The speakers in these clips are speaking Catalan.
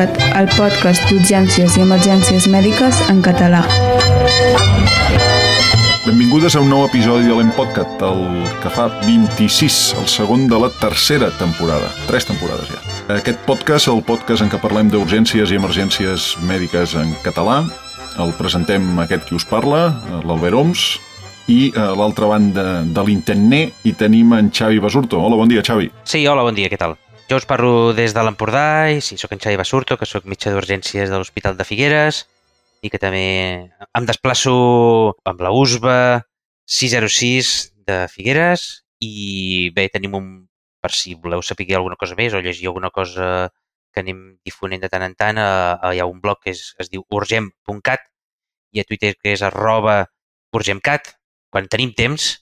PodCat, el podcast d'urgències i emergències mèdiques en català. Benvingudes a un nou episodi de l'Empodcat, el que fa 26, el segon de la tercera temporada. Tres temporades ja. Aquest podcast, el podcast en què parlem d'urgències i emergències mèdiques en català, el presentem aquest qui us parla, l'Albert Oms, i a l'altra banda de l'internet hi tenim en Xavi Basurto. Hola, bon dia, Xavi. Sí, hola, bon dia, què tal? Jo us parlo des de l'Empordà i sí, sóc en Xavi Basurto, que sóc metge d'urgències de l'Hospital de Figueres i que també em desplaço amb la USBA 606 de Figueres i bé, tenim un, per si voleu saber alguna cosa més o llegir alguna cosa que anem difonent de tant en tant, eh, hi ha un blog que es, es diu urgem.cat i a Twitter que és arroba urgemcat. Quan tenim temps,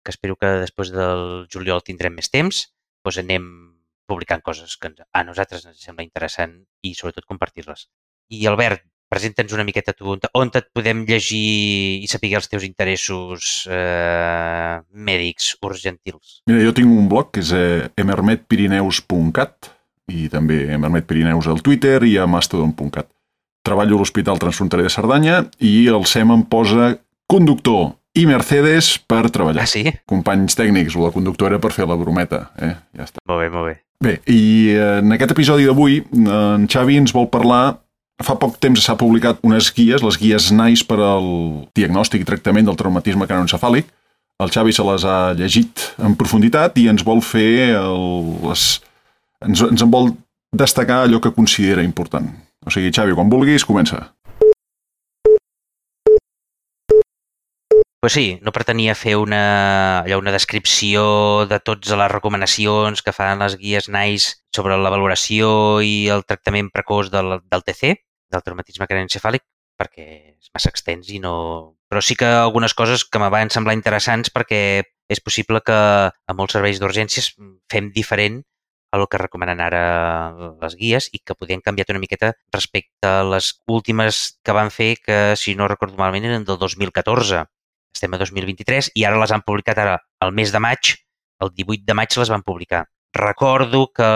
que espero que després del juliol tindrem més temps, doncs anem publicant coses que a nosaltres ens sembla interessant i sobretot compartir-les. I Albert, presenta'ns una miqueta tu, on et podem llegir i saber els teus interessos eh, mèdics urgentils. Mira, jo tinc un blog que és eh, emermetpirineus.cat i també emermetpirineus al Twitter i a mastodon.cat. Treballo a l'Hospital Transfronterer de Cerdanya i el SEM em posa conductor i Mercedes per treballar. Ah, sí? Companys tècnics, o la conductora per fer la brometa. Eh? Ja està. Molt bé, molt bé. Bé, i eh, en aquest episodi d'avui en Xavi ens vol parlar Fa poc temps s'ha publicat unes guies, les guies NICE per al diagnòstic i tractament del traumatisme cranoencefàlic. El Xavi se les ha llegit en profunditat i ens vol fer el, les, ens, ens en vol destacar allò que considera important. O sigui, Xavi, quan vulguis, comença. Pues sí, no pretenia fer una, allò, una descripció de totes les recomanacions que fan les guies NICE sobre la valoració i el tractament precoç del, del TC, del traumatisme craneoencefàlic, perquè és massa extens i no... Però sí que algunes coses que me van semblar interessants perquè és possible que a molts serveis d'urgències fem diferent el que recomanen ara les guies i que podien canviar una miqueta respecte a les últimes que van fer que, si no recordo malament, eren del 2014 estem a 2023 i ara les han publicat ara al mes de maig, el 18 de maig les van publicar. Recordo que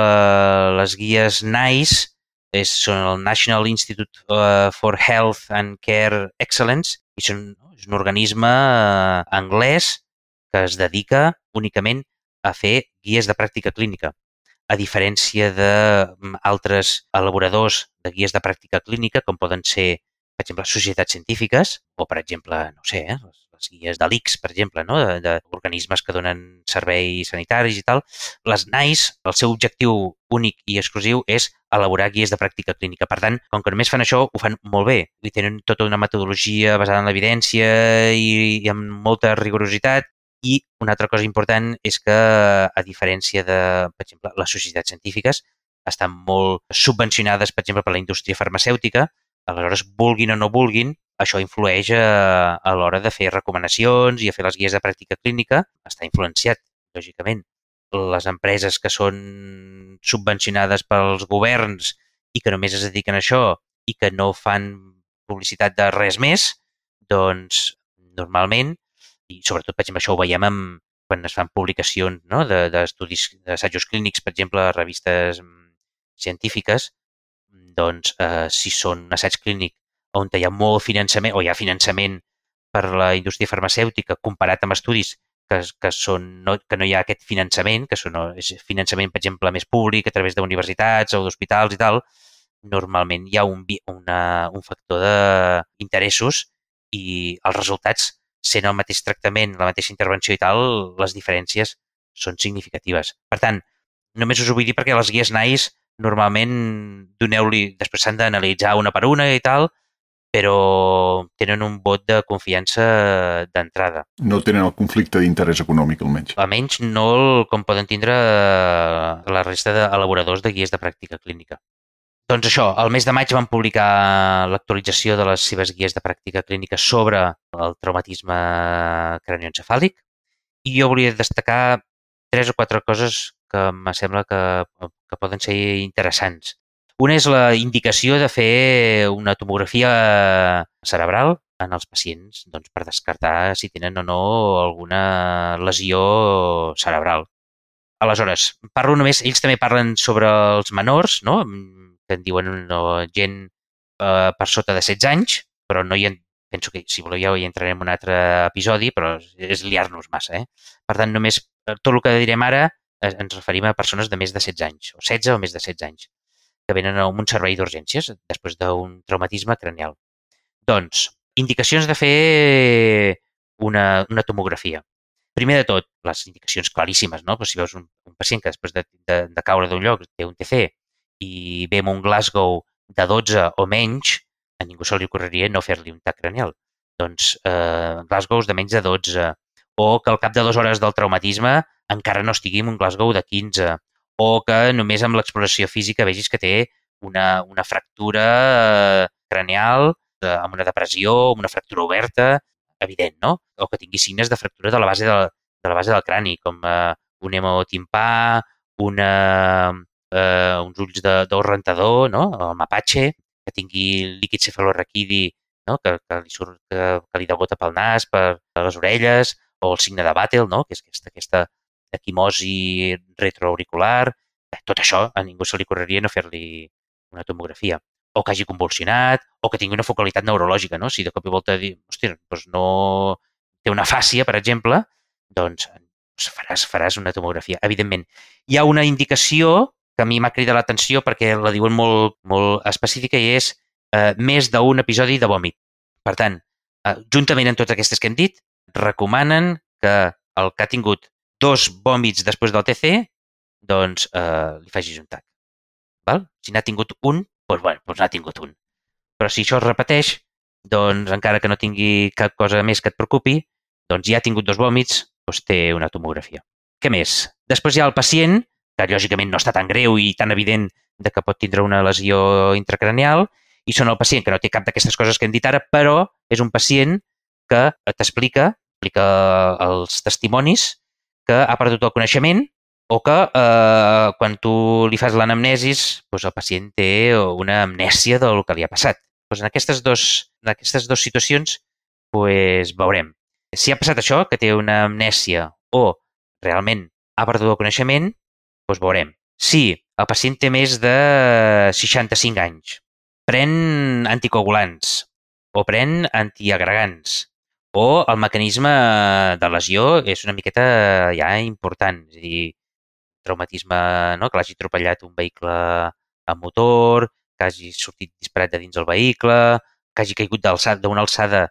les guies NICE és, són el National Institute uh, for Health and Care Excellence i són, és un organisme uh, anglès que es dedica únicament a fer guies de pràctica clínica. A diferència d'altres mm, elaboradors de guies de pràctica clínica, com poden ser, per exemple, societats científiques o, per exemple, no sé, eh, les guies de l'ICS, per exemple, no? d'organismes que donen serveis sanitaris i tal, les NICE, el seu objectiu únic i exclusiu és elaborar guies de pràctica clínica. Per tant, com que només fan això, ho fan molt bé. I tenen tota una metodologia basada en l'evidència i, i amb molta rigorositat. I una altra cosa important és que, a diferència de, per exemple, les societats científiques, estan molt subvencionades, per exemple, per la indústria farmacèutica, aleshores, vulguin o no vulguin, això influeix a, a l'hora de fer recomanacions i a fer les guies de pràctica clínica. Està influenciat, lògicament. Les empreses que són subvencionades pels governs i que només es dediquen a això i que no fan publicitat de res més, doncs normalment, i sobretot, per exemple, això ho veiem amb, quan es fan publicacions no? d'estudis, de, d'assajos clínics, per exemple, a revistes científiques, doncs eh, si són un assaig clínic on hi ha molt finançament, o hi ha finançament per la indústria farmacèutica comparat amb estudis que, que, són, no, que no hi ha aquest finançament, que són, és finançament, per exemple, més públic a través d'universitats o d'hospitals i tal, normalment hi ha un, una, un factor d'interessos i els resultats, sent el mateix tractament, la mateixa intervenció i tal, les diferències són significatives. Per tant, només us ho vull dir perquè les guies NICE normalment doneu-li, després s'han d'analitzar una per una i tal, però tenen un vot de confiança d'entrada. No tenen el conflicte d'interès econòmic, almenys. Almenys no el, com poden tindre eh, la resta d'elaboradors de guies de pràctica clínica. Doncs això, al mes de maig van publicar l'actualització de les seves guies de pràctica clínica sobre el traumatisme cranioencefàlic i jo volia destacar tres o quatre coses que me sembla que, que poden ser interessants. Una és la indicació de fer una tomografia cerebral en els pacients doncs, per descartar si tenen o no alguna lesió cerebral. Aleshores, parlo només, ells també parlen sobre els menors, no? que en diuen no, gent eh, per sota de 16 anys, però no hi en, penso que si voleu ja hi entrarem en un altre episodi, però és liar-nos massa. Eh? Per tant, només eh, tot el que direm ara eh, ens referim a persones de més de 16 anys, o 16 o més de 16 anys, que venen a un servei d'urgències després d'un traumatisme cranial. Doncs, indicacions de fer una, una tomografia. Primer de tot, les indicacions claríssimes, no? Però si veus un, un pacient que després de, de, de caure d'un lloc té un TC i ve amb un Glasgow de 12 o menys, a ningú se li ocorreria no fer-li un tac cranial. Doncs eh, Glasgows de menys de 12, o que al cap de dues hores del traumatisme encara no estigui en un Glasgow de 15, o que només amb l'exploració física vegis que té una, una fractura eh, cranial amb una depressió, amb una fractura oberta, evident, no? O que tingui signes de fractura de la base de, de la base del crani, com eh, un hemotimpà, una, eh, uns ulls d'or rentador, no? el mapache, que tingui líquid cefalorraquidi, no? que, que, li surt, que, que li degota pel nas, per les orelles, o el signe de Battle, no? que és aquesta, aquesta equimosi retroauricular. Tot això a ningú se li correria no fer-li una tomografia o que hagi convulsionat, o que tingui una focalitat neurològica, no? Si de cop i volta dir, hòstia, doncs no té una fàcia, per exemple, doncs faràs, faràs una tomografia. Evidentment, hi ha una indicació que a mi m'ha cridat l'atenció perquè la diuen molt, molt específica i és eh, més d'un episodi de vòmit. Per tant, eh, juntament amb totes aquestes que hem dit, recomanen que el que ha tingut dos vòmits després del TC, doncs eh, li facis un tac. Val? Si n'ha tingut un, doncs, bueno, doncs n'ha tingut un. Però si això es repeteix, doncs encara que no tingui cap cosa més que et preocupi, doncs ja ha tingut dos vòmits, doncs té una tomografia. Què més? Després hi ha el pacient, que lògicament no està tan greu i tan evident de que pot tindre una lesió intracranial, i són el pacient que no té cap d'aquestes coses que hem dit ara, però és un pacient que t'explica, explica els testimonis, que ha perdut el coneixement o que eh, quan tu li fas l'anamnesis, doncs el pacient té una amnèsia del que li ha passat. Doncs en aquestes dues, en aquestes dues situacions doncs veurem. Si ha passat això, que té una amnèsia o realment ha perdut el coneixement, doncs veurem. Si el pacient té més de 65 anys, pren anticoagulants o pren antiagregants o el mecanisme de lesió és una miqueta ja important. És a dir, traumatisme, no? que l'hagi atropellat un vehicle a motor, que hagi sortit disparat de dins el vehicle, que hagi caigut d'una alçada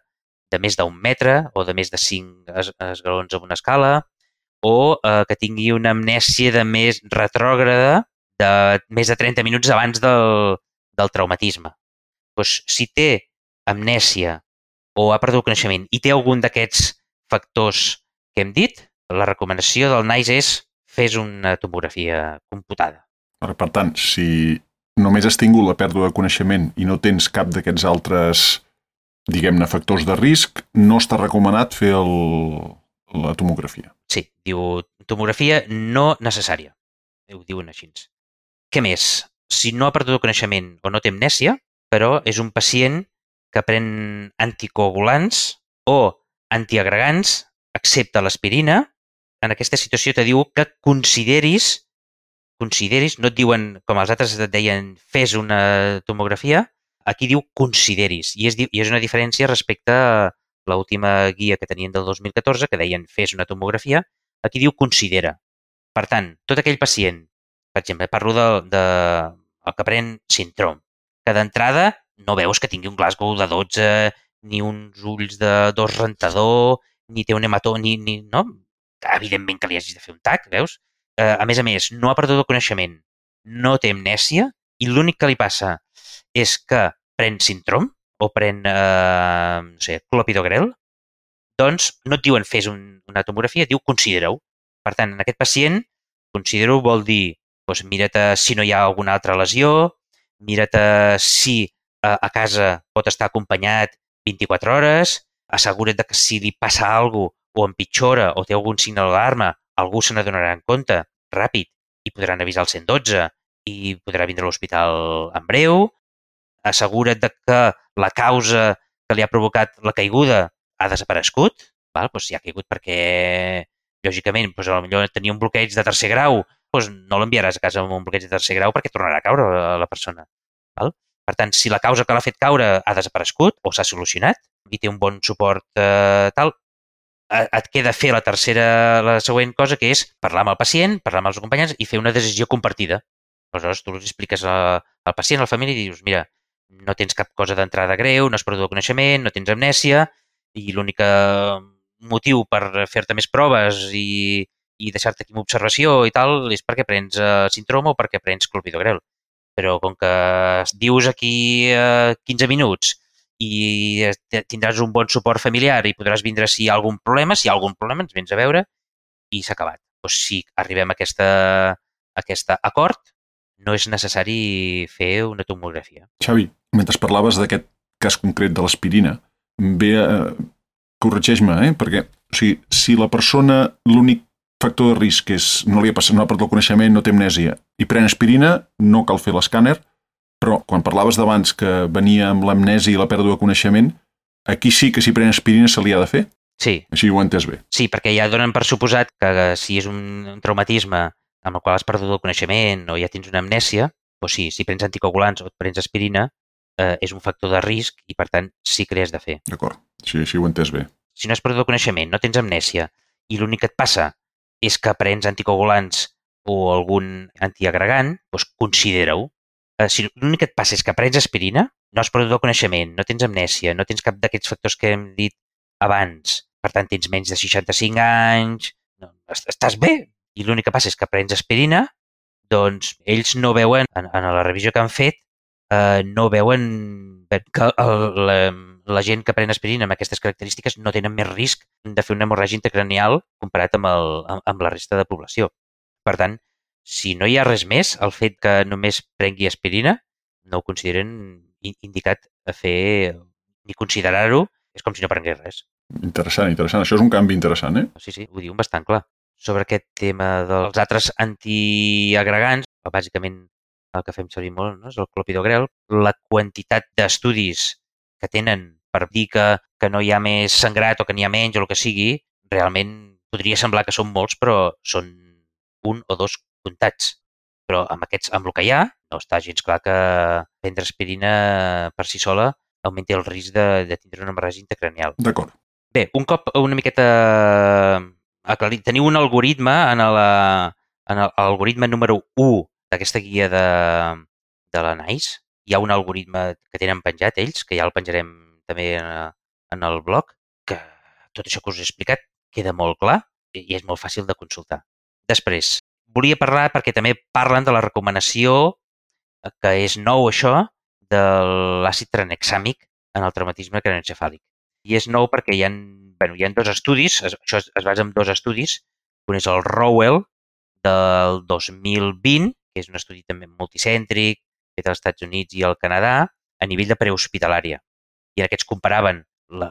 de més d'un metre o de més de cinc esgalons amb una escala, o eh, que tingui una amnèsia de més retrògrada de més de 30 minuts abans del, del traumatisme. Pues, si té amnèsia o ha perdut coneixement i té algun d'aquests factors que hem dit, la recomanació del NICE és fes una tomografia computada. Per tant, si només has tingut la pèrdua de coneixement i no tens cap d'aquests altres, diguem-ne, factors de risc, no està recomanat fer el, la tomografia. Sí, diu tomografia no necessària. Ho diuen així. Què més? Si no ha perdut el coneixement o no té amnèsia, però és un pacient que pren anticoagulants o antiagregants, excepte l'aspirina, en aquesta situació te diu que consideris, consideris, no et diuen, com els altres et deien, fes una tomografia, aquí diu consideris, i és, i és una diferència respecte a l'última guia que tenien del 2014, que deien fes una tomografia, aquí diu considera. Per tant, tot aquell pacient, per exemple, parlo de, de el que pren síndrom, que d'entrada no veus que tingui un Glasgow de 12, ni uns ulls de dos rentador, ni té un hemató, ni, ni, no? evidentment que li hagis de fer un tac, veus? Eh, a més a més, no ha perdut el coneixement, no té amnèsia i l'únic que li passa és que pren síndrom o pren, eh, no sé, clopidogrel, doncs no et diuen fes un, una tomografia, diu considera-ho. Per tant, en aquest pacient, considera-ho vol dir doncs, mira't si no hi ha alguna altra lesió, mira't si a casa pot estar acompanyat 24 hores, assegura't que si li passa alguna cosa o empitjora o té algun signe d'alarma, algú se n'adonarà en compte ràpid i podran avisar el 112 i podrà vindre a l'hospital en breu. Assegura't de que la causa que li ha provocat la caiguda ha desaparegut. Val? Pues si ha caigut perquè, lògicament, pues, potser tenia un bloqueig de tercer grau, pues no l'enviaràs a casa amb un bloqueig de tercer grau perquè tornarà a caure la persona. Val? Per tant, si la causa que l'ha fet caure ha desaparegut o s'ha solucionat i té un bon suport eh, tal, eh, et queda fer la tercera, la següent cosa, que és parlar amb el pacient, parlar amb els acompanyants i fer una decisió compartida. Aleshores, tu li expliques al pacient, a la família, i dius, mira, no tens cap cosa d'entrada greu, no has perdut el coneixement, no tens amnèsia, i l'únic eh, motiu per fer-te més proves i, i deixar-te aquí amb observació i tal és perquè prens eh, síndrome o perquè prens clopidogrel. Però com que dius aquí eh, 15 minuts i eh, tindràs un bon suport familiar i podràs vindre si hi ha algun problema, si hi ha algun problema ens vens a veure i s'ha acabat. Doncs si arribem a aquesta, a aquest acord, no és necessari fer una tomografia. Xavi, mentre parlaves d'aquest cas concret de l'aspirina, bé, eh, corregeix-me, eh? perquè o sigui, si la persona, l'únic factor de risc és no li ha passat, no ha perdut el coneixement, no té amnèsia, i pren aspirina, no cal fer l'escàner, però quan parlaves d'abans que venia amb l'amnèsia i la pèrdua de coneixement, aquí sí que si pren aspirina se li ha de fer? Sí, Així ho entès bé. Sí, perquè ja donen per suposat que eh, si és un traumatisme amb el qual has perdut el coneixement o ja tens una amnèsia, doncs sí, si prens anticoagulants o et prens aspirina, eh, és un factor de risc i, per tant, sí que de fer. D'acord, sí, així ho entès bé. Si no has perdut el coneixement, no tens amnèsia i l'únic que et passa és que prens anticoagulants o algun antiagregant, doncs considera-ho. Eh, si l'únic que et passa és que prens aspirina, no has perdut el coneixement, no tens amnèsia, no tens cap d'aquests factors que hem dit abans, per tant tens menys de 65 anys, no, est- estàs bé. I l'únic que passa és que prens aspirina, doncs ells no veuen, en, en la revisió que han fet, eh, no veuen que el, la, la gent que pren aspirina amb aquestes característiques no tenen més risc de fer una hemorràgia intracranial comparat amb, el, amb, la resta de població. Per tant, si no hi ha res més, el fet que només prengui aspirina no ho consideren in- indicat a fer ni considerar-ho és com si no prengués res. Interessant, interessant. Això és un canvi interessant, eh? Sí, sí, ho diuen bastant clar. Sobre aquest tema dels altres antiagregants, bàsicament el que fem servir molt no? és el clopidogrel, la quantitat d'estudis que tenen per dir que, que no hi ha més sangrat o que n'hi ha menys o el que sigui, realment podria semblar que són molts, però són un o dos comptats. Però amb aquests, amb el que hi ha, no està gens clar que prendre aspirina per si sola augmenti el risc de, de tindre una hemorràgia intracranial. D'acord. Bé, un cop una miqueta aclarit, teniu un algoritme en la- en el- l'algoritme número 1 d'aquesta guia de, de la NICE. Hi ha un algoritme que tenen penjat ells, que ja el penjarem també en, en el blog, que tot això que us he explicat queda molt clar i és molt fàcil de consultar. Després, volia parlar perquè també parlen de la recomanació eh, que és nou això de l'àcid tranexàmic en el traumatisme cranioencefàlic. I és nou perquè hi ha, bueno, hi ha dos estudis, es- això es, es basa en dos estudis. Un és el Rowell del 2020, que és un estudi també multicèntric, fet als Estats Units i al Canadà, a nivell de prehospitalària. I en aquests comparaven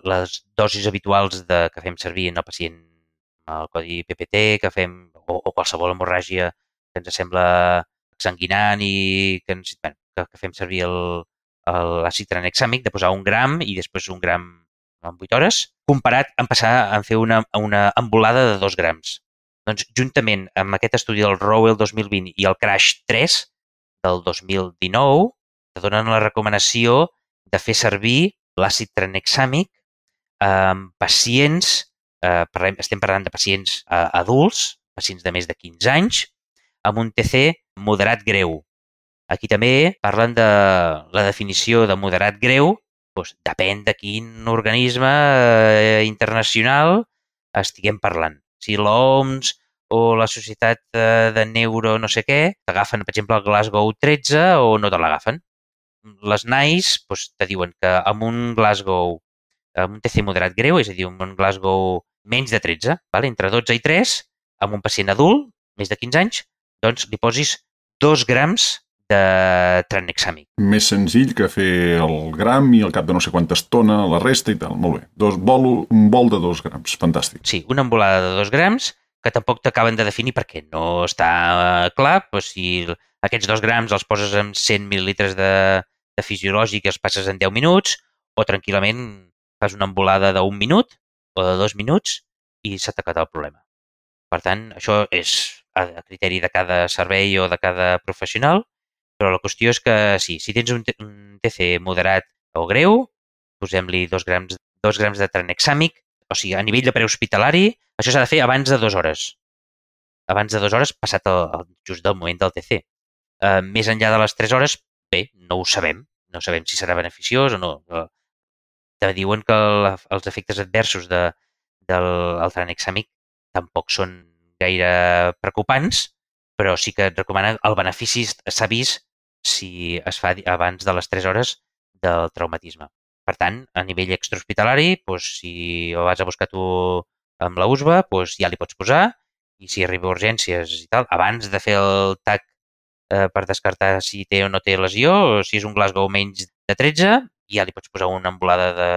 les dosis habituals de, que fem servir en el pacient amb el codi PPT, que fem, o, o qualsevol hemorràgia que ens sembla sanguinant i que, ens, bueno, que, que fem servir el- el- l'àcid tranexàmic, de posar un gram i després un gram en 8 hores, comparat amb passar a fer una, una embolada de 2 grams. Doncs juntament amb aquest estudi del Rowell 2020 i el Crash 3 del 2019, te donen la recomanació de fer servir l'àcid tranexàmic en pacients, eh, estem parlant de pacients eh, adults, pacients de més de 15 anys, amb un TC moderat greu. Aquí també parlen de la definició de moderat greu, doncs depèn de quin organisme eh, internacional estiguem parlant. Si l'OMS o la Societat eh, de Neuro no sé què, t'agafen, per exemple, el Glasgow 13 o no te l'agafen. Les NICE doncs, te diuen que amb un Glasgow, amb un TC moderat greu, és a dir, amb un Glasgow menys de 13, vale? entre 12 i 3, amb un pacient adult, més de 15 anys, doncs li posis 2 grams de tranexàmic. Més senzill que fer el gram i al cap de no sé quanta estona la resta i tal. Molt bé. Dos, bol, un bol de dos grams. Fantàstic. Sí, una embolada de 2 grams que tampoc t'acaben de definir perquè no està eh, clar, però si aquests 2 grams els poses en 100 mil·lilitres de, de fisiològic i els passes en 10 minuts, o tranquil·lament fas una embolada d'un minut o de dos minuts i s'ha atacat el problema. Per tant, això és a criteri de cada servei o de cada professional, Però la qüestió és que sí, si tens un, un TC moderat o greu, posem-li dos grams, dos grams de tranexàmic, o sigui, a nivell de prehospitalari, això s'ha de fer abans de dues hores. Abans de dues hores, passat el, el, just del moment del TC. Uh, més enllà de les 3 hores, bé, no ho sabem. No sabem si serà beneficiós o no. També diuen que el, els efectes adversos de, del el tranexàmic tampoc són gaire preocupants, però sí que et recomana el benefici s'ha vist si es fa abans de les 3 hores del traumatisme. Per tant, a nivell extrahospitalari, doncs, si ho vas a buscar tu amb la USBA, doncs ja li pots posar i si arriba a urgències i tal, abans de fer el TAC eh, per descartar si té o no té lesió, o si és un Glasgow menys de 13, ja li pots posar una embolada de,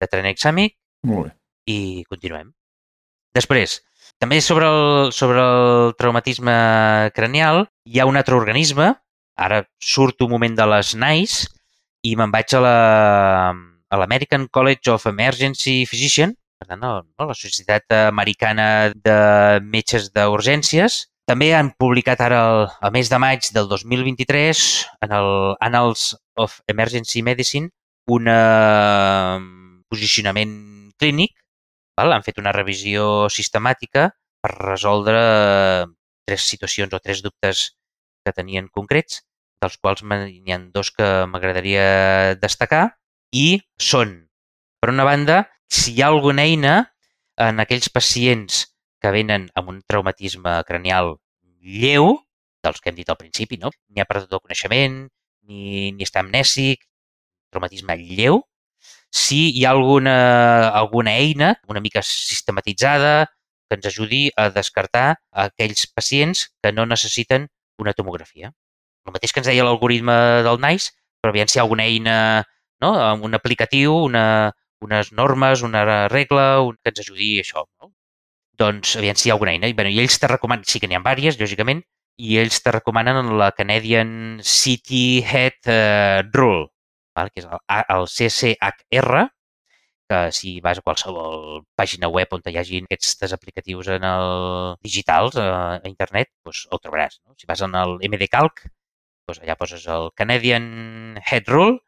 de tranexàmic Molt bé. i continuem. Després, també sobre el, sobre el traumatisme cranial, hi ha un altre organisme, ara surto un moment de les NICE, i me'n vaig a la a l'American College of Emergency Physician, per tant, no, la Societat Americana de Metges d'Urgències. També han publicat ara el, el mes de maig del 2023 en el Annals of Emergency Medicine un posicionament clínic. Val? Han fet una revisió sistemàtica per resoldre tres situacions o tres dubtes que tenien concrets dels quals n'hi ha dos que m'agradaria destacar, i són, per una banda, si hi ha alguna eina en aquells pacients que venen amb un traumatisme cranial lleu, dels que hem dit al principi, no? Ni ha perdut el coneixement, ni, ni està amnèsic, traumatisme lleu, si hi ha alguna, alguna eina una mica sistematitzada que ens ajudi a descartar aquells pacients que no necessiten una tomografia el mateix que ens deia l'algoritme del NICE, però aviam si hi ha alguna eina, no? un aplicatiu, una, unes normes, una regla un, que ens ajudi a això. No? Doncs aviam si hi ha alguna eina. I, bueno, i ells te recomanen, sí que n'hi ha diverses, lògicament, i ells te recomanen la Canadian City Head uh, Rule, val? que és el, el CCHR, que si vas a qualsevol pàgina web on hi hagi aquests aplicatius en el digitals a internet, doncs el trobaràs. No? Si vas en el MDCalc, doncs allà poses el Canadian Head Rule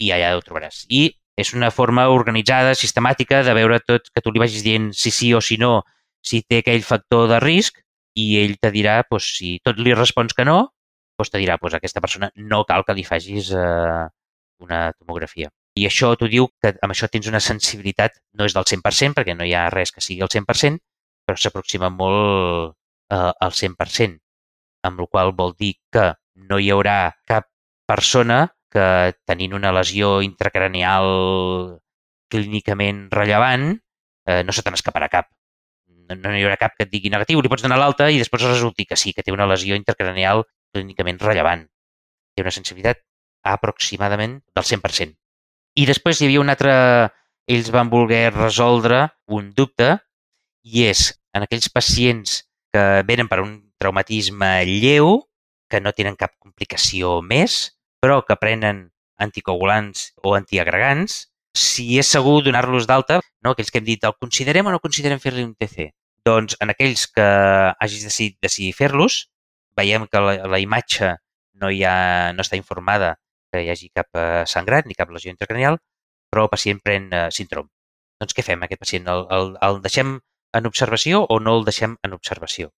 i allà ho trobaràs. I és una forma organitzada, sistemàtica, de veure tot, que tu li vagis dient si sí o si no, si té aquell factor de risc i ell te dirà, doncs, si tot li respons que no, doncs te dirà, doncs aquesta persona no cal que li facis eh, una tomografia. I això t'ho diu que amb això tens una sensibilitat, no és del 100%, perquè no hi ha res que sigui el 100%, però s'aproxima molt eh, al 100%, amb la qual vol dir que no hi haurà cap persona que tenint una lesió intracranial clínicament rellevant eh, no se te n'escaparà cap. No, no hi haurà cap que et digui negatiu, li pots donar l'alta i després resulti que sí, que té una lesió intracranial clínicament rellevant. Té una sensibilitat aproximadament del 100%. I després hi havia un altre... Ells van voler resoldre un dubte i és en aquells pacients que venen per un traumatisme lleu, que no tenen cap complicació més, però que prenen anticoagulants o antiagregants, si és segur donar-los d'alta, no? aquells que hem dit, el considerem o no considerem fer-li un TC? Doncs en aquells que hagis decidit, decidir fer-los, veiem que la, la imatge no, hi ha, no està informada que hi hagi cap eh, sangrat ni cap lesió intracranial, però el pacient pren eh, síndrom. Doncs què fem aquest pacient? El, el, el deixem en observació o no el deixem en observació?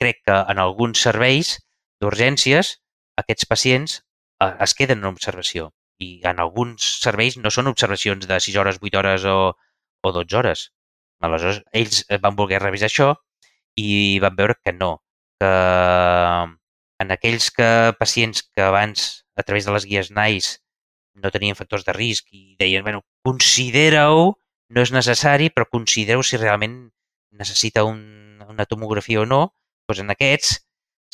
Crec que en alguns serveis d'urgències, aquests pacients eh, es queden en observació i en alguns serveis no són observacions de 6 hores, 8 hores o, o 12 hores. Aleshores, ells van voler revisar això i van veure que no, que en aquells que pacients que abans, a través de les guies NICE, no tenien factors de risc i deien, bueno, considera-ho, no és necessari, però considereu si realment necessita un, una tomografia o no, doncs en aquests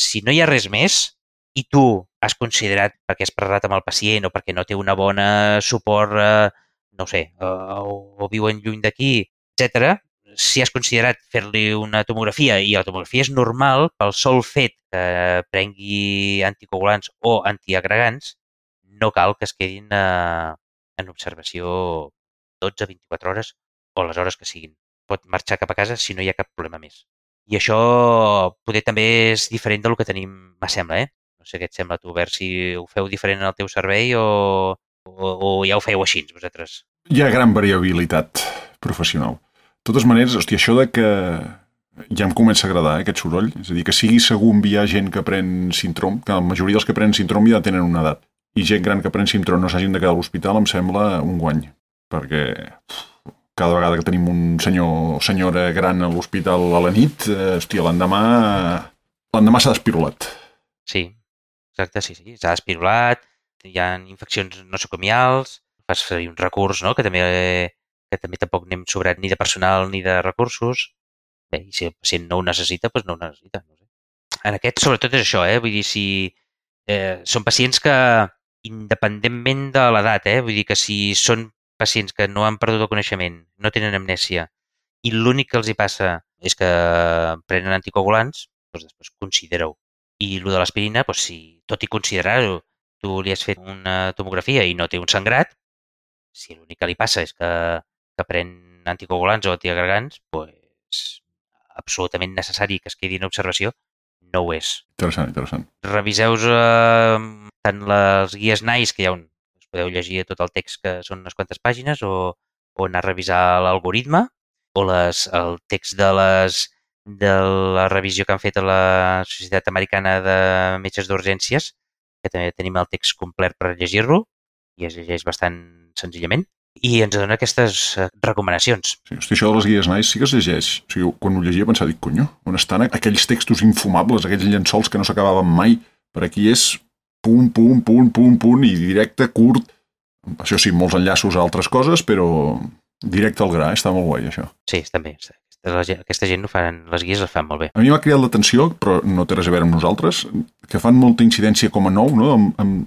si no hi ha res més i tu has considerat perquè has parlat amb el pacient o perquè no té una bona suport, eh, no sé, eh, o, o viuen lluny d'aquí, etc, si has considerat fer-li una tomografia i la tomografia és normal pel sol fet que prengui anticoagulants o antiagregants, no cal que es quedin eh, en observació 12-24 hores o les hores que siguin. Pot marxar cap a casa si no hi ha cap problema més. I això poder també és diferent del que tenim, me sembla, eh? No sé què et sembla a tu, veure si ho feu diferent en el teu servei o, o, o ja ho feu així, vosaltres. Hi ha gran variabilitat professional. De totes maneres, hòstia, això de que ja em comença a agradar, eh, aquest soroll. És a dir, que sigui segur enviar gent que pren sintrom, que la majoria dels que prenen sintrom ja tenen una edat, i gent gran que pren sintrom no s'hagin de quedar a l'hospital em sembla un guany, perquè uf, cada vegada que tenim un senyor o senyora gran a l'hospital a la nit, eh, hòstia, l'endemà l'endemà s'ha despirulat. Sí, exacte, sí, sí. S'ha despirulat, hi ha infeccions nosocomials, fas servir un recurs, no?, que també, que també tampoc anem sobrat ni de personal ni de recursos. Bé, i si el pacient no ho necessita, doncs no ho necessita. No sé. En aquest, sobretot, és això, eh? Vull dir, si eh, són pacients que, independentment de l'edat, eh? Vull dir que si són pacients que no han perdut el coneixement, no tenen amnèsia, i l'únic que els hi passa és que prenen anticoagulants, doncs després considera-ho. I el de l'aspirina, doncs si tot i considerar-ho, tu li has fet una tomografia i no té un sangrat, si l'únic que li passa és que, que pren anticoagulants o antiagregants, doncs absolutament necessari que es quedi en observació, no ho és. Interessant, interessant. Reviseu eh, tant les guies NICE, que hi ha un, podeu llegir tot el text que són unes quantes pàgines, o, o anar a revisar l'algoritme, o les, el text de les de la revisió que han fet a la Societat Americana de Metges d'Urgències, que també tenim el text complet per llegir-lo, i es llegeix bastant senzillament, i ens dona aquestes eh, recomanacions. Sí, hosti, això de les guies nice sí que es llegeix. O sigui, quan ho llegia pensava, dic, conyo, on estan aquells textos infumables, aquells llençols que no s'acabaven mai? Per aquí és punt, punt, punt, punt, punt, i directe, curt. Això sí, molts enllaços a altres coses, però directe al gra, està molt guai, això. Sí, està bé. Aquesta, gent, ho fan, les guies les fan molt bé. A mi m'ha cridat l'atenció, però no té res a veure amb nosaltres, que fan molta incidència com a nou, no? Amb, amb,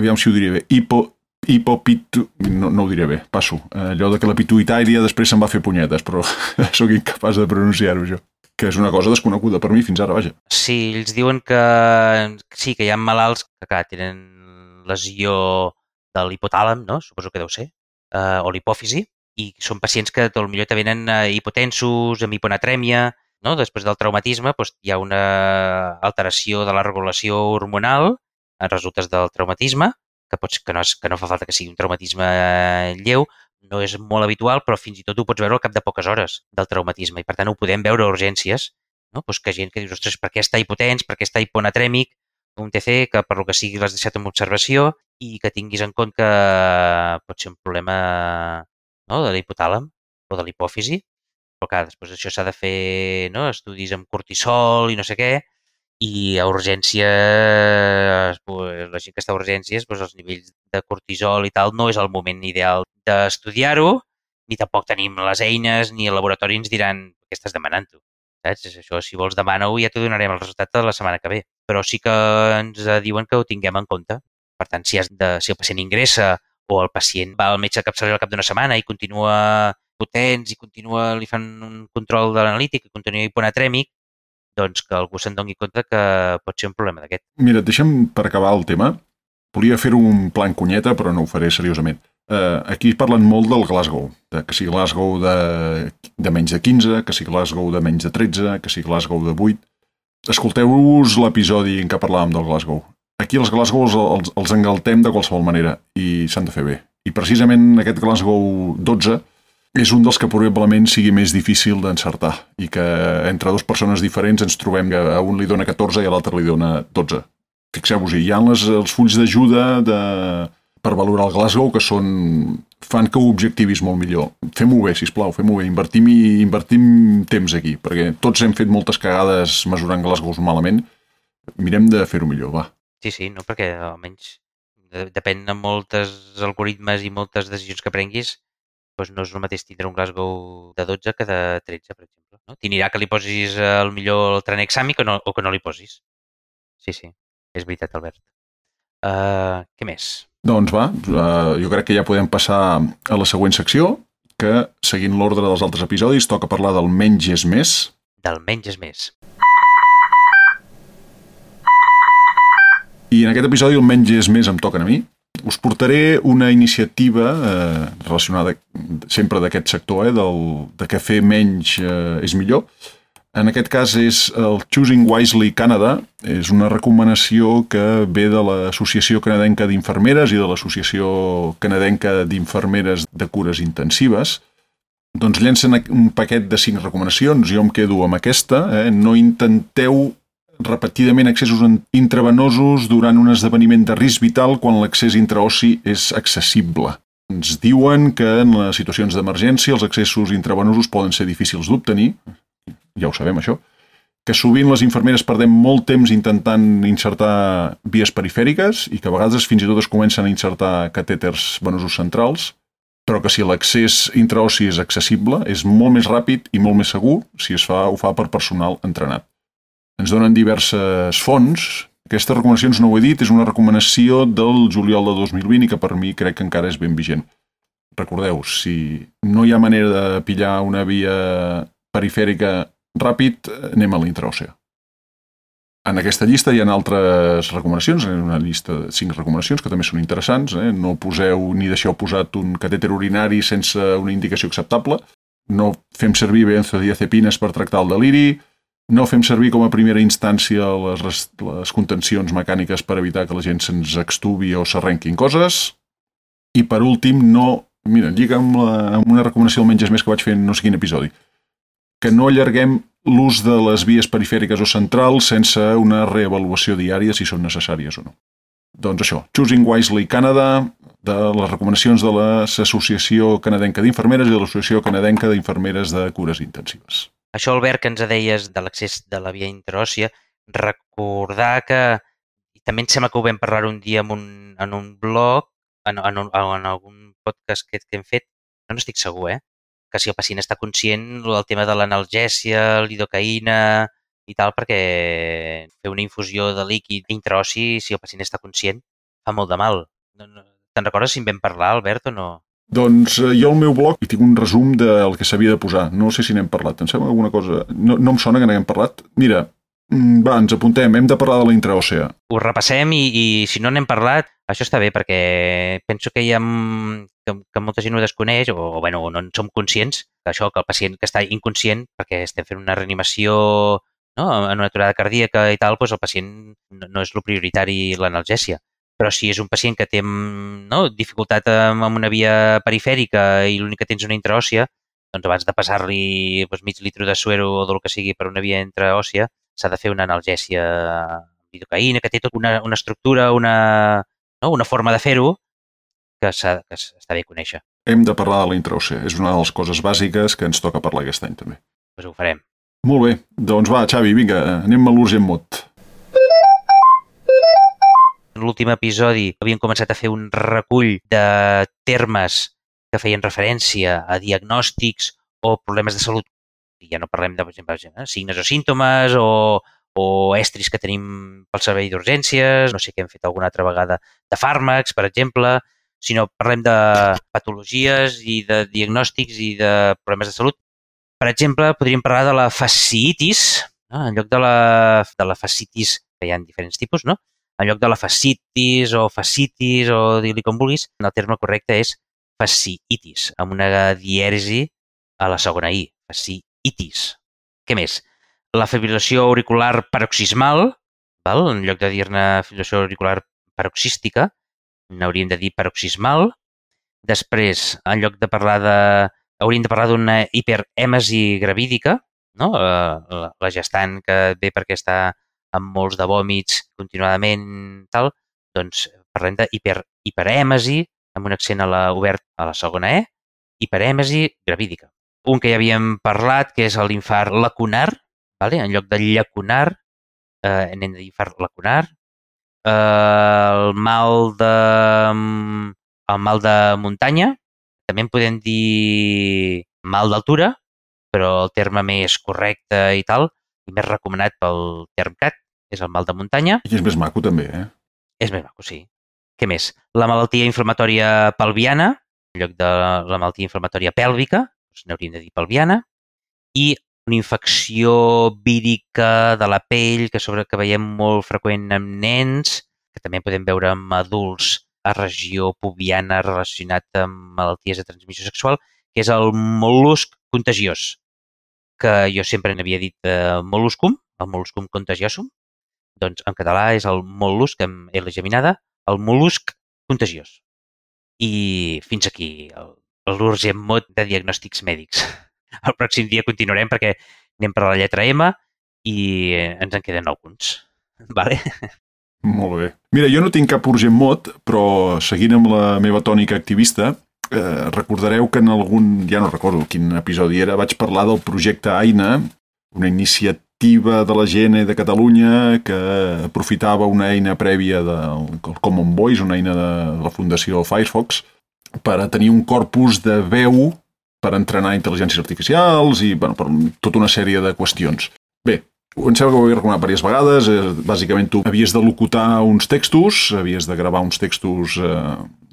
aviam si ho diria bé, hipo, hipopitu... No, no ho diré bé, passo. Allò de que la pituitària després se'n va fer punyetes, però sóc incapaç de pronunciar-ho, jo. Que és una cosa desconeguda per mi fins ara, vaja. Sí, ells diuen que sí, que hi ha malalts que, clar, tenen lesió de l'hipotàlam, no? Suposo que deu ser, eh, o l'hipòfisi, i són pacients que potser te venen eh, hipotensos, amb hiponatrèmia, no? després del traumatisme doncs, hi ha una alteració de la regulació hormonal en resultes del traumatisme, que, pots, que, no és, que no fa falta que sigui un traumatisme lleu, no és molt habitual, però fins i tot ho pots veure al cap de poques hores del traumatisme i per tant ho podem veure a urgències, no? pues que gent que dius, ostres, per què està hipotens, per què està hiponatrèmic, un TC que per lo que sigui l'has deixat en observació i que tinguis en compte que pot ser un problema no? de l'hipotàlam o de l'hipòfisi, però clar, després això s'ha de fer no? estudis amb cortisol i no sé què, i a urgències, pues, la gent que està a urgències, pues, els nivells de cortisol i tal no és el moment ideal d'estudiar-ho, ni tampoc tenim les eines, ni el laboratori ens diran què estàs demanant tu. Saps? Això, si vols demana-ho ja t'ho donarem el resultat de la setmana que ve. Però sí que ens diuen que ho tinguem en compte. Per tant, si, has de, si el pacient ingressa o el pacient va al metge capçalera al cap d'una setmana i continua potents i continua, li fan un control de l'analític i continua hiponatrèmic, doncs que algú se'n doni compte que pot ser un problema d'aquest. Mira, deixa'm per acabar el tema. Volia fer un plan cunyeta, però no ho faré seriosament. Uh, aquí parlen molt del Glasgow, de que sigui Glasgow de, de menys de 15, que sigui Glasgow de menys de 13, que sigui Glasgow de 8. Escolteu-vos l'episodi en què parlàvem del Glasgow. Aquí els Glasgow els, els engaltem de qualsevol manera i s'han de fer bé. I precisament aquest Glasgow 12 és un dels que probablement sigui més difícil d'encertar i que entre dues persones diferents ens trobem que a un li dona 14 i a l'altre li dona 12. Fixeu-vos-hi, hi ha les, els fulls d'ajuda de, per valorar el Glasgow que són, fan que ho objectivis molt millor. Fem-ho bé, sisplau, fem-ho bé, invertim, invertim temps aquí, perquè tots hem fet moltes cagades mesurant Glasgows malament. Mirem de fer-ho millor, va. Sí, sí, no, perquè almenys depèn de moltes algoritmes i moltes decisions que prenguis, doncs no és el mateix tindre un Glasgow de 12 que de 13, per exemple. No? T'anirà que li posis el millor el tranexàmic o no, o que no li posis. Sí, sí, és veritat, Albert. Uh, què més? Doncs va, uh, jo crec que ja podem passar a la següent secció, que, seguint l'ordre dels altres episodis, toca parlar del menys és més. Del menys és més. I en aquest episodi el menys és més em toquen a mi, us portaré una iniciativa eh, relacionada sempre d'aquest sector, eh, del, de que fer menys eh, és millor, En aquest cas és el Choosing Wisely Canada, és una recomanació que ve de l'Associació Canadenca d'Infermeres i de l'Associació Canadenca d'Infermeres de Cures Intensives. Doncs llencen un paquet de cinc recomanacions, jo em quedo amb aquesta. Eh? No intenteu repetidament accessos intravenosos durant un esdeveniment de risc vital quan l'accés intraossi és accessible. Ens diuen que en les situacions d'emergència els accessos intravenosos poden ser difícils d'obtenir, ja ho sabem això, que sovint les infermeres perdem molt temps intentant insertar vies perifèriques i que a vegades fins i tot es comencen a insertar catèters venosos centrals, però que si l'accés intraossi és accessible, és molt més ràpid i molt més segur si es fa, ho fa per personal entrenat. Ens donen diverses fonts. Aquestes recomanacions, no ho he dit, és una recomanació del juliol de 2020 i que per mi crec que encara és ben vigent. Recordeu, si no hi ha manera de pillar una via perifèrica ràpid, anem a l'intraòsea. En aquesta llista hi ha altres recomanacions, una llista de cinc recomanacions que també són interessants. Eh? No poseu ni deixeu posat un catèter urinari sense una indicació acceptable. No fem servir benzodiazepines per tractar el deliri. No fem servir com a primera instància les, les contencions mecàniques per evitar que la gent se'ns extubi o s'arrenquin coses. I per últim, no... Mira, lliga amb, la, amb una recomanació del menys més que vaig fer en no sé quin episodi que no allarguem l'ús de les vies perifèriques o centrals sense una reavaluació diària si són necessàries o no. Doncs això, Choosing Wisely Canada, de les recomanacions de l'Associació Canadenca d'Infermeres i de l'Associació Canadenca d'Infermeres de Cures Intensives. Això, Albert, que ens deies de l'accés de la via interòssia, recordar que i també em sembla que ho vam parlar un dia en un, en un blog, en, en, un, en algun podcast que, que hem fet, no n'estic segur, eh? que si el pacient està conscient, el tema de l'analgèsia, l'idocaïna i tal, perquè fer una infusió de líquid intraossi, si el pacient està conscient, fa molt de mal. Te'n recordes si en vam parlar, Albert, o no? Doncs eh, jo al meu blog hi tinc un resum del que s'havia de posar. No sé si n'hem parlat. Em sembla alguna cosa... No, no em sona que n'haguem parlat. Mira, mm, va, ens apuntem. Hem de parlar de la intraòssea. Ho repassem i, i si no n'hem parlat, això està bé perquè penso que hi ha que, que molta gent ho desconeix o, o bueno, no en som conscients d'això, que el pacient que està inconscient perquè estem fent una reanimació no? en una aturada cardíaca i tal, doncs el pacient no, no és el prioritari l'analgèsia. Però si és un pacient que té no, dificultat amb, una via perifèrica i l'únic que tens una intraòssia, doncs abans de passar-li doncs, mig litre de suero o del que sigui per una via intraòssia, s'ha de fer una analgèsia amb lidocaïna, que té tota una, una estructura, una, no? una forma de fer-ho que, que està bé conèixer. Hem de parlar de la intraòssia. És una de les coses bàsiques que ens toca parlar aquest any també. Doncs pues ho farem. Molt bé. Doncs va, Xavi, vinga, anem a l'urgent mot. L'últim episodi havíem començat a fer un recull de termes que feien referència a diagnòstics o problemes de salut. I ja no parlem de, per exemple, eh, signes o símptomes o, o estris que tenim pel servei d'urgències, no sé què hem fet alguna altra vegada, de fàrmacs, per exemple, sinó parlem de patologies i de diagnòstics i de problemes de salut. Per exemple, podríem parlar de la fasciitis, no? en lloc de la, de la fascitis, que hi ha diferents tipus, no? En lloc de la fascitis o fascitis o dir-li com vulguis, el terme correcte és fasciitis, amb una dièresi a la segona i, fasciitis. Què més? La fibrilació auricular paroxismal, val? en lloc de dir-ne fibrilació auricular paroxística, n'hauríem de dir paroxismal. Després, en lloc de parlar de... hauríem de parlar d'una hiperèmesi gravídica, no? Eh, la, la gestant que ve perquè està amb molts de vòmits continuadament, tal, doncs parlem de hiper, hiperèmesi, amb un accent a la, obert a la segona E, hiperèmesi gravídica. Un que ja havíem parlat, que és l'infart lacunar, vale? en lloc de llacunar, eh, anem infart lacunar, eh, el mal de el mal de muntanya, també en podem dir mal d'altura, però el terme més correcte i tal, i més recomanat pel TermCat, és el mal de muntanya. I és més maco també, eh? És més maco, sí. Què més? La malaltia inflamatòria pelviana, en lloc de la malaltia inflamatòria pèlvica, doncs n'hauríem de dir pelviana, i una infecció vírica de la pell que sobre que veiem molt freqüent en nens, que també podem veure en adults a regió pubiana relacionat amb malalties de transmissió sexual, que és el mol·lusc contagiós, que jo sempre n'havia dit eh, molluscum, el molluscum contagiosum, doncs en català és el mol·lusc amb L geminada, el mol·lusc contagiós. I fins aquí l'urgent mot de diagnòstics mèdics. El pròxim dia continuarem perquè anem per la lletra M i ens en queden alguns. Vale? Molt bé. Mira, jo no tinc cap urgent mot, però seguint amb la meva tònica activista, eh, recordareu que en algun, ja no recordo quin episodi era, vaig parlar del projecte AINA, una iniciativa de la gent de Catalunya que aprofitava una eina prèvia del Common Voice, una eina de la Fundació Firefox, per a tenir un corpus de veu per entrenar intel·ligències artificials i bueno, per tota una sèrie de qüestions. Bé, em sembla que ho havia recomanat diverses vegades. Eh, bàsicament, tu havies de locutar uns textos, havies de gravar uns textos eh,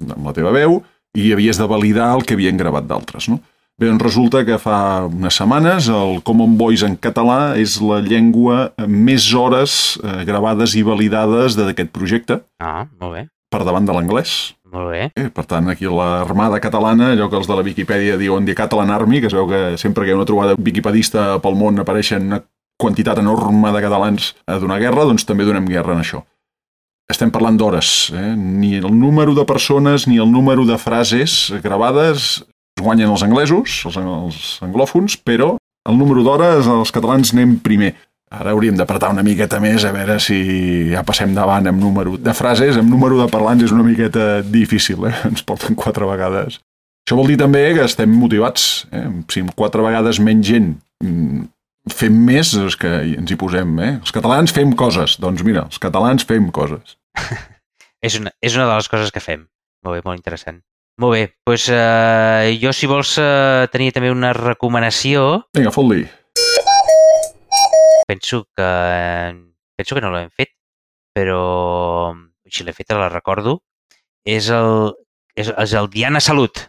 amb la teva veu i havies de validar el que havien gravat d'altres, no? Bé, doncs resulta que fa unes setmanes el Common Voice en català és la llengua més hores eh, gravades i validades d'aquest projecte. Ah, molt bé. Per davant de l'anglès. Molt bé. Eh, per tant, aquí l'armada catalana, allò que els de la Viquipèdia diuen The Catalan Army, que es veu que sempre que hi ha una trobada wikipedista pel món apareixen una quantitat enorme de catalans a donar guerra, doncs també donem guerra en això. Estem parlant d'hores. Eh? Ni el número de persones ni el número de frases gravades guanyen els anglesos, els, els anglòfons, però el número d'hores els catalans anem primer. Ara hauríem d'apretar una miqueta més a veure si ja passem davant amb número de frases, amb número de parlants és una miqueta difícil, eh? ens porten quatre vegades. Això vol dir també que estem motivats. Eh? Si quatre vegades menys gent mm, fem més és que ens hi posem, eh? Els catalans fem coses. Doncs mira, els catalans fem coses. és, una, és una de les coses que fem. Molt bé, molt interessant. Molt bé, doncs eh, jo si vols eh, tenir també una recomanació... Vinga, fot-li. Penso que, penso que no l'hem fet, però si l'he fet la recordo. És el, és, és el Diana Salut.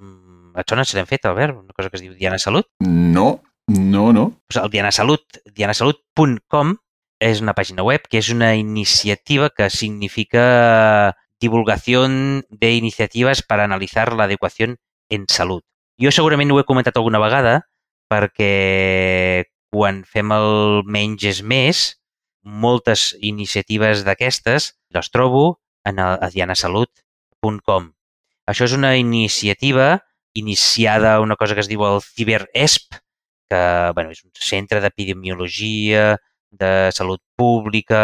Mm, et sona si l'hem fet, Albert? Una cosa que es diu Diana Salut? No, no, no. Pues el Diana Salut, dianasalut.com és una pàgina web que és una iniciativa que significa divulgación de per analitzar l'adequació en salut. Jo segurament ho he comentat alguna vegada perquè quan fem el menys és més, moltes iniciatives d'aquestes les trobo en el, a dianasalut.com. Això és una iniciativa iniciada una cosa que es diu el CiberESP, que bueno, és un centre d'epidemiologia, de salut pública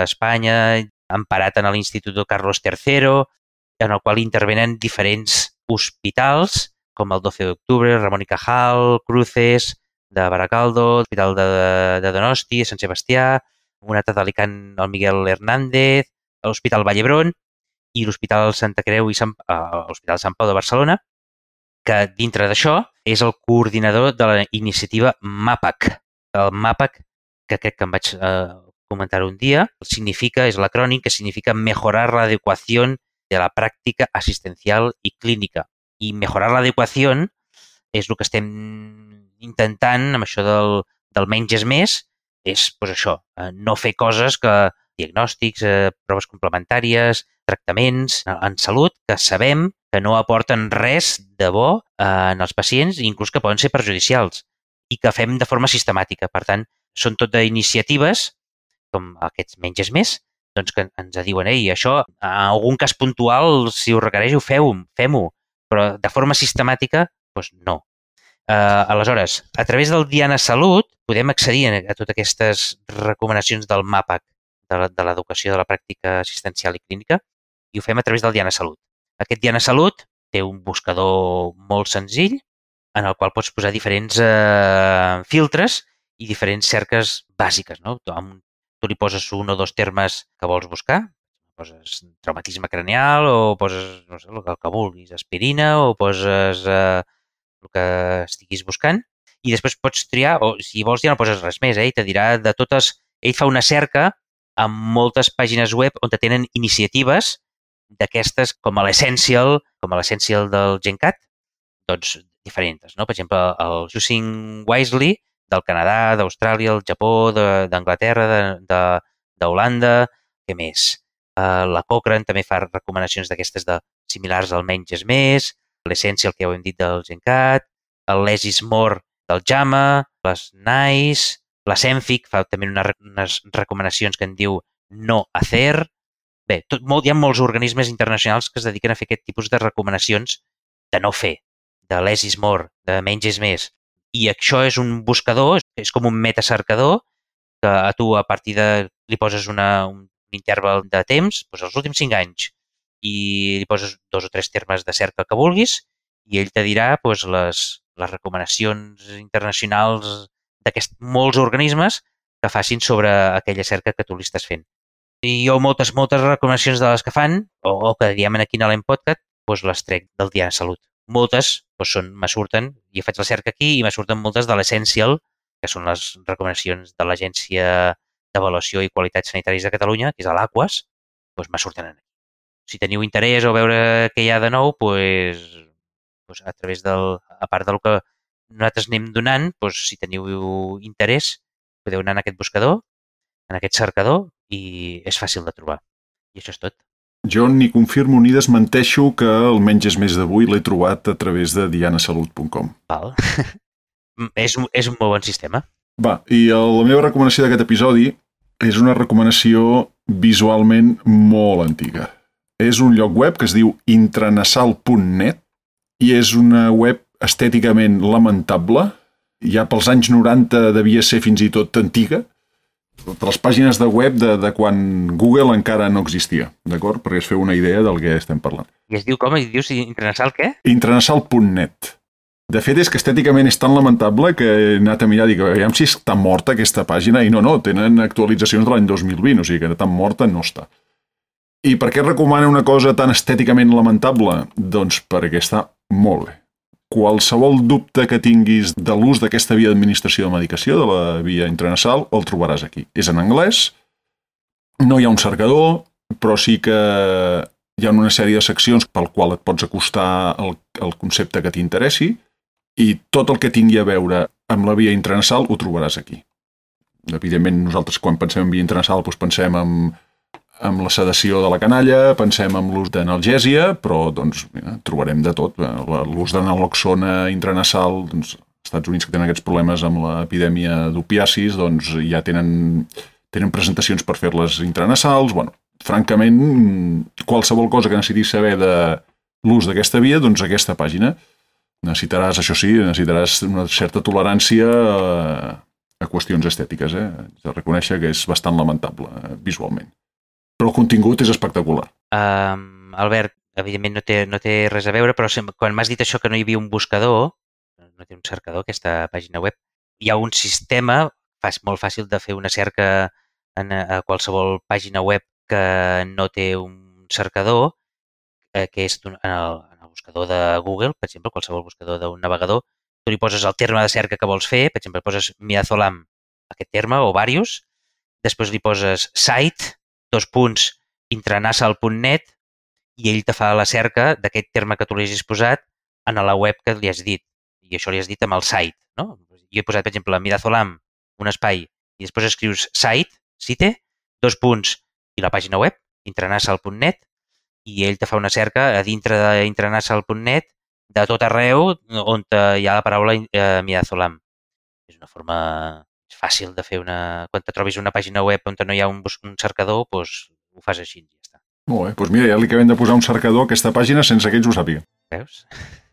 a Espanya, emparat en l'Institut Carlos III, en el qual intervenen diferents hospitals, com el 12 d'octubre, Ramon y Cajal, Cruces, de Baracaldo, l'Hospital de, de Donosti, Sant Sebastià, un altre d'Alicant, el Miguel Hernández, l'Hospital Vallebron i l'Hospital Santa Creu i eh, l'Hospital Sant Pau de Barcelona, que dintre d'això és el coordinador de la iniciativa MAPAC. El MAPAC, que crec que em vaig eh, comentar un dia, significa, és l'acrònim que significa mejorar la adequació de la pràctica assistencial i clínica. I mejorar la adequació és el que estem intentant amb això del, del menys és més, és pues, això, eh, no fer coses que diagnòstics, eh, proves complementàries, tractaments en salut que sabem que no aporten res de bo eh, en els pacients, inclús que poden ser perjudicials i que fem de forma sistemàtica. Per tant, són tot d'iniciatives, com aquests menges més, doncs que ens diuen, ei, això, en algun cas puntual, si ho requereix, ho feu, fem-ho, però de forma sistemàtica, doncs no. Uh, aleshores, a través del Diana Salut podem accedir a totes aquestes recomanacions del MAPAC, de l'educació de la pràctica assistencial i clínica, i ho fem a través del Diana Salut. Aquest Diana Salut té un buscador molt senzill en el qual pots posar diferents eh, filtres i diferents cerques bàsiques. No? Tu, tu li poses un o dos termes que vols buscar, poses traumatisme craneal o poses no sé, el que vulguis, aspirina o poses eh, el que estiguis buscant i després pots triar, o si vols ja no poses res més, eh? i te dirà de totes... Ell fa una cerca amb moltes pàgines web on tenen iniciatives d'aquestes com a l'essential, com a l'essential del GenCat, doncs diferents. No? Per exemple, el Using Wisely del Canadà, d'Austràlia, el Japó, d'Anglaterra, d'Holanda, què més? Uh, la Cochrane també fa recomanacions d'aquestes de similars al menys és més, l'Essential, que ja hem dit, del GenCat, el Less is More del JAMA, les NICE, la Senfic fa també una, unes recomanacions que en diu no hacer. Bé, tot, molt, hi ha molts organismes internacionals que es dediquen a fer aquest tipus de recomanacions de no fer, de less is more, de menys és més. I això és un buscador, és com un metacercador, que a tu a partir de... li poses una, un interval de temps, doncs els últims 5 anys, i li poses dos o tres termes de cerca que vulguis, i ell te dirà doncs, les, les recomanacions internacionals d'aquests molts organismes que facin sobre aquella cerca que tu li estàs fent. I jo moltes, moltes recomanacions de les que fan, o, o que diem aquí a l'Empodcat, doncs les trec del Dia de Salut moltes doncs són, me surten, i faig cerca aquí i me surten moltes de l'Essential, que són les recomanacions de l'Agència d'Avaluació i Qualitat Sanitàries de Catalunya, que és l'Aquas, doncs me surten aquí. Si teniu interès o veure què hi ha de nou, doncs, doncs a través del, a part del que nosaltres anem donant, doncs, si teniu interès, podeu anar en aquest buscador, en aquest cercador, i és fàcil de trobar. I això és tot. Jo ni confirmo ni desmenteixo que el menys és més d'avui l'he trobat a través de dianasalut.com. Val. és, és un molt bon sistema. Va, i la meva recomanació d'aquest episodi és una recomanació visualment molt antiga. És un lloc web que es diu intranasal.net i és una web estèticament lamentable. Ja pels anys 90 devia ser fins i tot antiga, de les pàgines de web de, de quan Google encara no existia, d'acord? Perquè es feu una idea del que estem parlant. I es diu com? I dius intranasal què? Intranasal.net. De fet, és que estèticament és tan lamentable que he anat a mirar i dic, aviam si està morta aquesta pàgina, i no, no, tenen actualitzacions de l'any 2020, o sigui que tan morta no està. I per què recomana una cosa tan estèticament lamentable? Doncs perquè està molt bé qualsevol dubte que tinguis de l'ús d'aquesta via d'administració de medicació, de la via intranasal, el trobaràs aquí. És en anglès, no hi ha un cercador, però sí que hi ha una sèrie de seccions pel qual et pots acostar al, al concepte que t'interessi i tot el que tingui a veure amb la via intranasal ho trobaràs aquí. Evidentment, nosaltres quan pensem en via intranasal doncs pensem en amb la sedació de la canalla, pensem en l'ús d'analgèsia, però doncs, mira, trobarem de tot. L'ús de naloxona intranasal, doncs, als Estats Units que tenen aquests problemes amb l'epidèmia d'opiacis, doncs ja tenen, tenen presentacions per fer-les intranasals. Bueno, francament, qualsevol cosa que necessitis saber de l'ús d'aquesta via, doncs aquesta pàgina. Necessitaràs, això sí, necessitaràs una certa tolerància a, a qüestions estètiques. Eh? De reconèixer que és bastant lamentable eh, visualment però el contingut és espectacular. Um, Albert, evidentment no té, no té res a veure, però quan m'has dit això que no hi havia un buscador, no té un cercador aquesta pàgina web, hi ha un sistema fas, molt fàcil de fer una cerca en, a qualsevol pàgina web que no té un cercador, eh, que és en el, en el buscador de Google, per exemple, qualsevol buscador d'un navegador, tu li poses el terme de cerca que vols fer, per exemple, poses miazolam, aquest terme, o varios, després li poses site, dos punts, intranasal.net i ell te fa la cerca d'aquest terme que tu li hagis posat en la web que li has dit. I això li has dit amb el site. No? Jo he posat, per exemple, Midazolam, un espai, i després escrius site, site, dos punts, i la pàgina web, intranasal.net, i ell te fa una cerca a dintre d'intranasal.net de tot arreu on hi ha la paraula eh, Midazolam. És una forma fàcil de fer una... Quan te trobis una pàgina web on no hi ha un, un cercador, doncs ho fas així i ja està. Molt bé, doncs mira, ja li acabem de posar un cercador a aquesta pàgina sense que ells ho sàpiguen. Veus?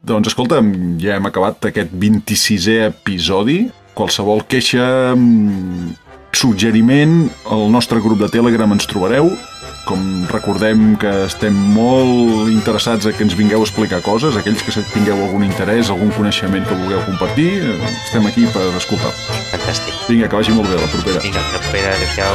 Doncs escolta, ja hem acabat aquest 26è episodi. Qualsevol queixa, mm, suggeriment, al nostre grup de Telegram ens trobareu com recordem que estem molt interessats a que ens vingueu a explicar coses, aquells que tingueu algun interès, algun coneixement que vulgueu compartir, estem aquí per escoltar. Fantàstic. Vinga, que vagi molt bé, la propera. Vinga, la propera, adéu-siau.